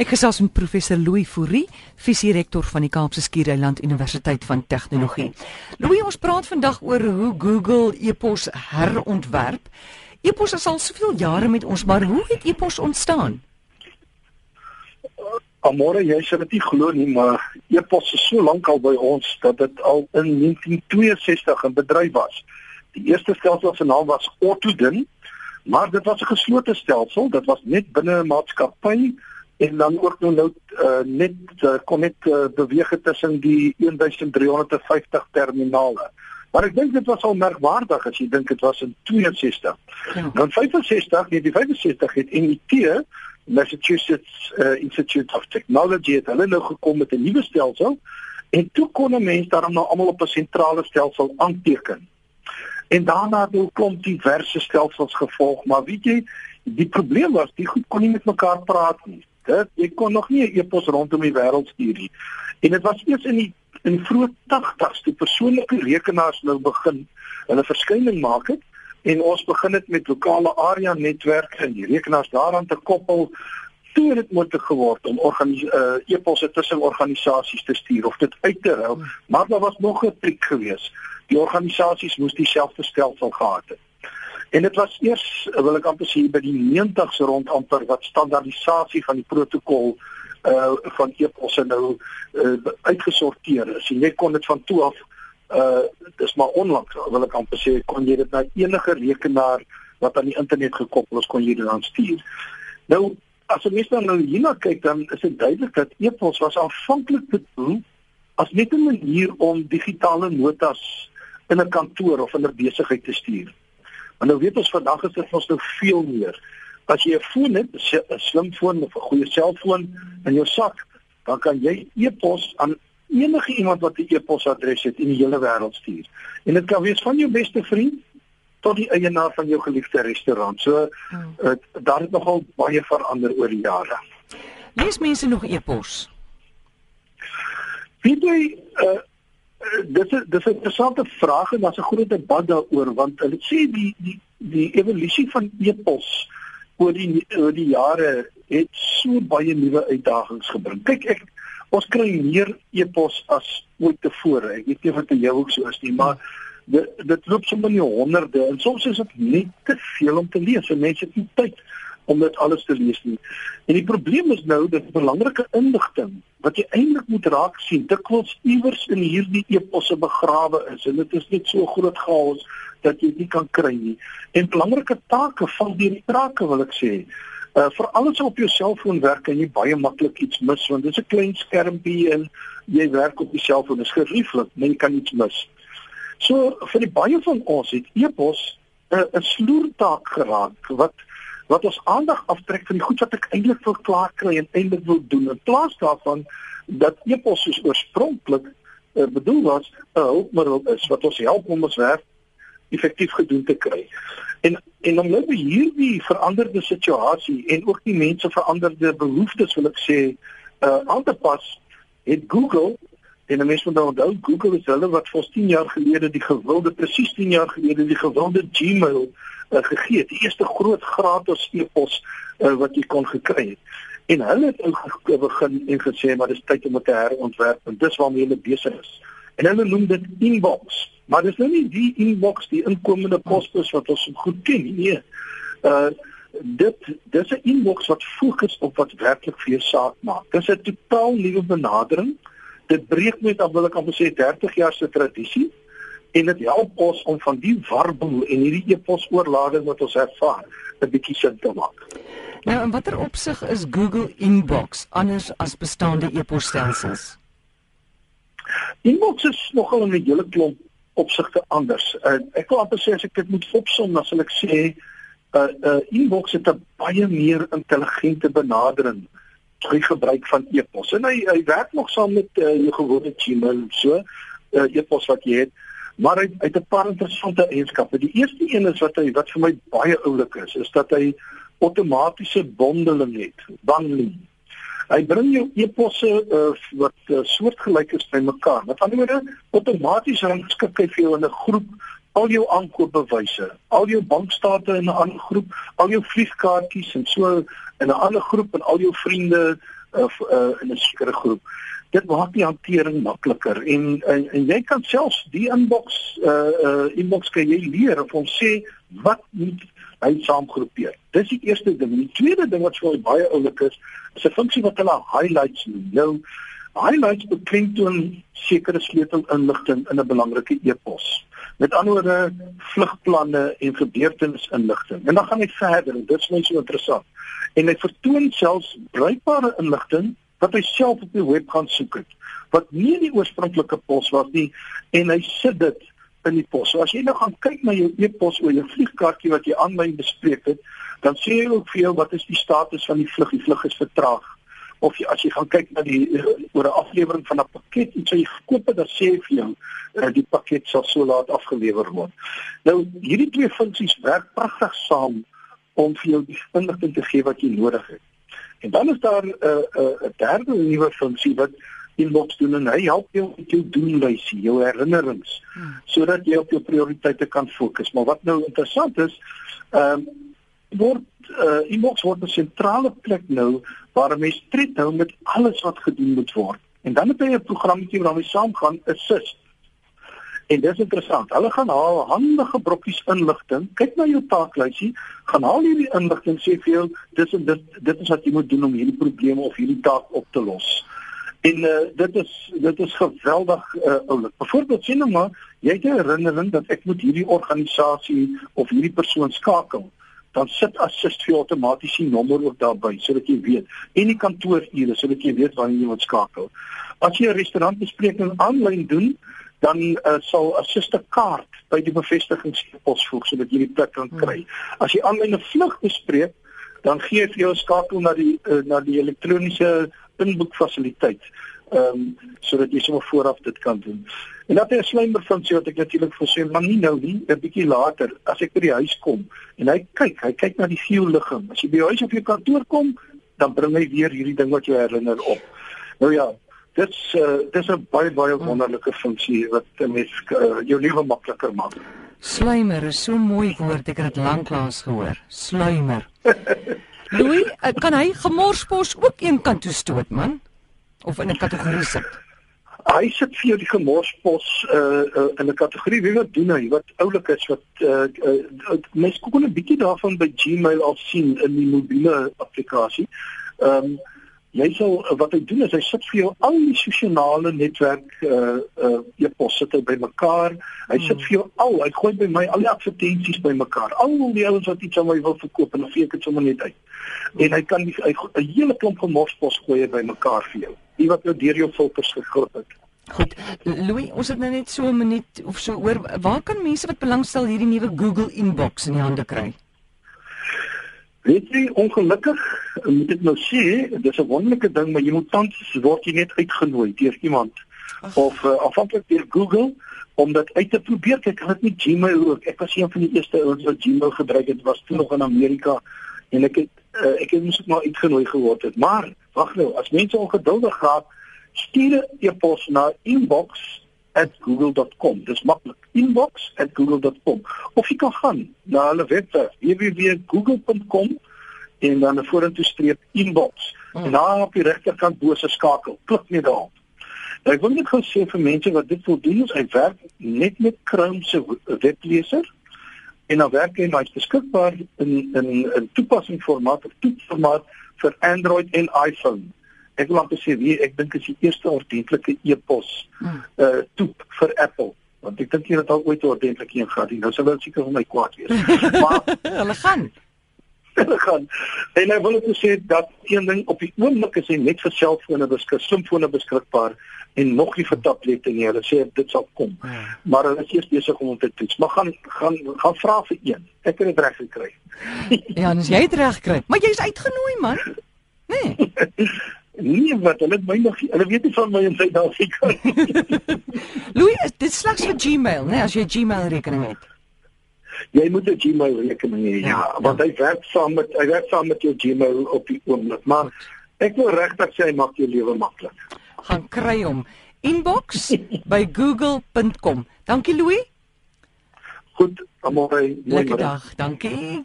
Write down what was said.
Ek gesels met professor Louis Fourie, visierektor van die Kaapse Skiereiland Universiteit van Tegnologie. Louis, ons praat vandag oor hoe Google e-pos herontwerp. E-pos is al soveel jare met ons, maar hoe het e-pos ontstaan? Amore, jy sê dit nie glo nie, maar e-pos is so lank al by ons dat dit al in 1962 in bedryf was. Die eerste stelsel se naam was Autodin Maar dit was 'n geslote stelsel, dit was net binne 'n maatskappy en dan ook nou nou uh, net uh, kon net uh, beweeg tussen die 1350 terminale. Maar ek dink dit was al merkwaardig as jy dink dit was in 62. Ja. Dan 65, nee, die 65 het MIT Massachusetts uh, Institute of Technology het hulle nou gekom met 'n nuwe stelsel en toe kon mense daarom nou almal op 'n sentrale stelsel aanteken. En daarna het ook klomp diverse stelsels gevolg, maar weet jy, die probleem was, die goed kon nie met mekaar praat nie. Dit jy kon nog nie 'n e-pos rondom die wêreld stuur nie. En dit was eers in die in die vroeë 80's toe persoonlike rekenaars nou begin hulle verskyning maak het en ons begin dit met lokale area netwerke en die rekenaars daaraan te koppel toe dit moontlik geword om uh, e-posse tussen organisasies te stuur of dit uit te ruil, maar daar was nog 'n triek geweest die organisasies moes dieselfde stelsel gehad het. En dit was eers wil ek amper sê by die 90s rond amper wat standaardisasie van die protokol uh van e-posse nou uh, uitgesorteer is. Jy kon dit van toe af uh dis maar onlangs wil ek amper sê kon jy dit na enige rekenaar wat aan die internet gekoppel is kon jy dit dan stuur. Nou as jy mens nou hierna kyk dan is dit duidelik dat e-pos was aanvanklik bedoel as net 'n manier om digitale notas in 'n kantoor of in 'n besigheid te stuur. Maar nou weet ons vandag is dit ons nou veel meer. As jy 'n foon het, 'n slimfoon of 'n goeie selfoon in jou sak, dan kan jy e-pos aan enige iemand wat 'n e-posadres het in die hele wêreld stuur. En dit kan wees van jou beste vriend tot die eienaar van jou geliefde restaurant. So hmm. uh, daar het nogal baie verander oor die jare. Lees mense nog e-pos? Wie jy uh, dis is dis 'n interessante vraag en daar's 'n groot debat daaroor want hulle sê die die die evolusie van e-pos oor die oor die jare het so baie nuwe uitdagings gebring. Kyk ek ons kry meer e-pos as ooit tevore. Ek weet nie of dit jou ook so is nie, maar dit dit loop sommer in die honderde en soms is dit net te veel om te lees. Mense het nie tyd om dit alles te lees nie. En die probleem is nou dat belangrike inligting wat jy eintlik moet raak sien, dikwels iewers in hierdie eposse begrawe is en dit is net so groot chaos dat jy dit kan kry nie. En belangrike take val deur die trake wil ek sê. Uh vir alles op jou selfoon werk en jy baie maklik iets mis want dit is 'n klein skermpie en jy werk op die selfoon is gerieflik, jy kan iets mis. So vir die baie van ons het epos 'n uh, 'n sloertaak geraak wat wat ons aandag aftrek van die goed wat ek eintlik wil klaar kry en eintlik wil doen in plaas daarvan dat epos soos oorspronklik uh, bedoel was 'n hulpmiddel is wat ons help om ons werk effektief gedoen te kry. En en om nou hierdie veranderde situasie en ook die mense veranderde behoeftes wil ek sê uh aan te pas het Google en mense moet nou onthou Google is hulle wat vir 10 jaar gelede die gewilde presies 10 jaar gelede die gewilde Gmail uh, gegee. Die eerste groot gratis e-pos uh, wat jy kon gekry het. En hulle het ook begin en gesê maar dis tyd om dit te herontwerp en dis waarmee hulle besig is. En hulle noem dit inbox. Maar dis nou nie die inbox die inkomende posbus wat ons goed ken nie. Nee. Uh dit dis 'n inbox wat fokus op wat werklik vir jou saak maak. Dis 'n totaal nuwe benadering. Dit breek met dan wil ek amper sê 30 jaar se tradisie en dit help ons om van die warboel en hierdie epos oorlading wat ons ervaar 'n bietjie sin te maak. Nou, in watter opsig is Google Inbox anders as bestaande e-posstelsels? Inbox is nogal 'n hele klomp opsigte anders. Uh, ek wil amper sê as ek dit moet opsom, dan sal ek sê uh, uh, Inbox het 'n baie meer intelligente benadering vir gebruik van e-pos. En hy hy werk nog saam met uh, jou gewone Gmail so, uh, e-pos wat jy het. Maar hy, het 'n paar interessante eienskappe. Die eerste een is wat hy wat vir my baie oulik is, is dat hy outomatiese bondeling het, bundling. Hy bring jou eposse uh, wat uh, soortgelyk is bymekaar. Met ander woorde, outomaties rangskik hy vir jou in 'n groep al jou aankoopbewyse, al jou bankstate in 'n ander groep, al jou vliegkaartjies en so in 'n ander groep en al jou vriende of uh, in 'n sekere groep. Dit maak die hantering makliker en, en en jy kan selfs die inbox uh uh inbox kan jy leer of ons sê wat moet hy saamgroepeer. Dis die eerste ding. Die tweede ding wat vir my baie oulik is, is 'n funksie wat hulle highlights noem. Nou highlights beklemtoon sekere sleutelinligting in 'n belangrike e-pos. Met ander woorde, vlugplanne en gebeurtenisinligting. En dan gaan hy verder en dit is my so interessant. En hy vertoon selfs bruikbare inligting wat hy self op die web gaan soek het wat nie die oorspronklike pos was nie en hy sit dit in die pos. So as jy nou gaan kyk na jou e-pos oor jou vliegkaartjie wat jy aanlyn bespreek het, dan sê jy ook vir jou wat is die status van die vlug? Die vlug is vertraag. Of jy, as jy gaan kyk na die uh, oor 'n aflewering van 'n pakket, iets wat jy gekoop het, dan sê jy vir jou uh, die pakket sal so laat afgelewer word. Nou hierdie twee funksies werk pragtig saam om vir jou die inligting te gee wat jy nodig het. En dan is daar 'n uh, 'n uh, derde nuwe funksie wat inbox doen en hy help jou met jou doenlysie, jou herinnerings hmm. sodat jy op jou prioriteite kan fokus. Maar wat nou interessant is, ehm um, word uh, inbox word 'n sentrale plek nou waar 'n mens tred hou met alles wat gedoen moet word. En dan het jy 'n programmetjie waarmee saamgaan, Assist. En dis interessant. Hulle gaan haal handige brokkies inligting. Kyk na jou taaklysie, gaan haal hierdie inligting sê vir jou dis en dit dit is wat jy moet doen om hierdie probleme of hierdie taak op te los. En uh, dit is dit is geweldig uh, oulik. Byvoorbeeld sien nou maar, jy het 'n herinnering dat ek moet hierdie organisasie of hierdie persoon skakel. Dan sit assist vir outomaties die nommer ook daarby sodat jy weet en die kantoorure sodat jy weet wanneer jy moet skakel. As jy 'n restaurantbespreking aanlyn doen, dan uh, sal assist 'n kaart by die bevestigingspos voeg sodat jy die plek kan kry. Hmm. As jy aanlyn 'n vlug bespreek, dan gee vir jou skakel na die uh, na die elektroniese inboek fasiliteit. Ehm um, sodat jy sommer vooraf dit kan doen. En dan 'n slymer funksie wat ek natuurlik voorsien, maar nie nou nie, 'n bietjie later as ek by die huis kom en hy kyk, hy kyk na die geoliggaam. As jy by jou huis of jou kantoor kom, dan bring hy weer hierdie ding wat jou herinner op. Nou ja, dit's uh, dis 'n baie baie hmm. wonderlike funksie wat mens uh, jou lewe makliker maak. Slymer is so mooi woord, ek het dit lanklaas gehoor. Slymer. Louis, eh, kan hy gemorspos ook een kant toe stoot man? Of in 'n kategorie sit? Hy sit vir jou die gemorspos uh, uh in 'n kategorie. Wie wat doen hy? Wat oulik is wat uh, uh mens kon 'n bietjie daarvan by Gmail al sien in die mobiele applikasie. Ehm um, jy sal wat hy doen is hy sit vir jou al die sosiale netwerk uh uh e-pos sit hy bymekaar. Hy hmm. sit vir jou al, hy gooi by my al die advertensies bymekaar. Al die ouens wat iets aan my wil verkoop en dan gee ek dit sommer net uit. Hmm. En hy kan 'n hele klomp gemorspos gooi bymekaar vir jou. Die wat nou deur jou filters gegroot het. Goed. Louis, ons het nou net so 'n minuut of so oor waar kan mense wat belangstel hierdie nuwe Google inbox in die hande kry? Weet jy ongelukkig moet ek nou sê, dis 'n wonderlike ding, maar jy moet tans word jy net uitgenooi deur iemand Ach. of uh, afhanklik deur Google om dit uit te probeer. Ek het nie Gmail ook. Ek was een van die eerste ouens wat Gmail gebruik het. Dit was toe nog in Amerika en ek het uh, ek het mos maar uitgenooi geword het. Maar wag nou, as mense ongeduldig raak, stuur 'n e-pos na inbox @google.com. Dis maklik. inbox@google.com. Of jy kan gaan na hulle webwerf www.google.com en dan 'n vorentoe streep inbox. Hmm. En daar op die regterkant bo se skakel, klik net daarop. Nou, ek wil net gou sê vir mense wat dit wil doen, is hy werk net met Chrome se webleser en dan werk hy maar beskikbaar in in 'n toepassingsformaat of toetsformaat vir Android en iPhone ek wil amper sê wie ek dink is die eerste ordentlike e-pos hmm. uh toep vir Apple. Want ek dink jy het al ooit ordentlik een gehad nou sal hulle seker vir my kwaad wees. Maar hulle gaan. Gaan. En ek wil net sê dat een ding op die oomblik is hy net vir selfone beskik slimfone beskikbaar en nog nie vir tablette nie. Hulle sê dit sal kom. Hmm. maar hulle is eers besig om dit te toets. Maar gaan gaan gaan vra vir een. Ek het dit reg gekry. Ja en jy het reg gekry maar jy's uitgenooi man. Nee Nee, wat hulle my nog hulle weet nie van my in Suid-Afrika nie. Louis, dit slegs vir Gmail, né, nee, as jy Gmail rekening het. Jy moet 'n Gmail rekening hê. Ja, ja, want hy werk saam met hy werk saam met jou Gmail op die oomblik. Maar ek wil regtig sê hy maak jou lewe maklik. Gaan kry hom inbox by google.com. Dankie Louis. Goed, almal mooi dag. Dankie.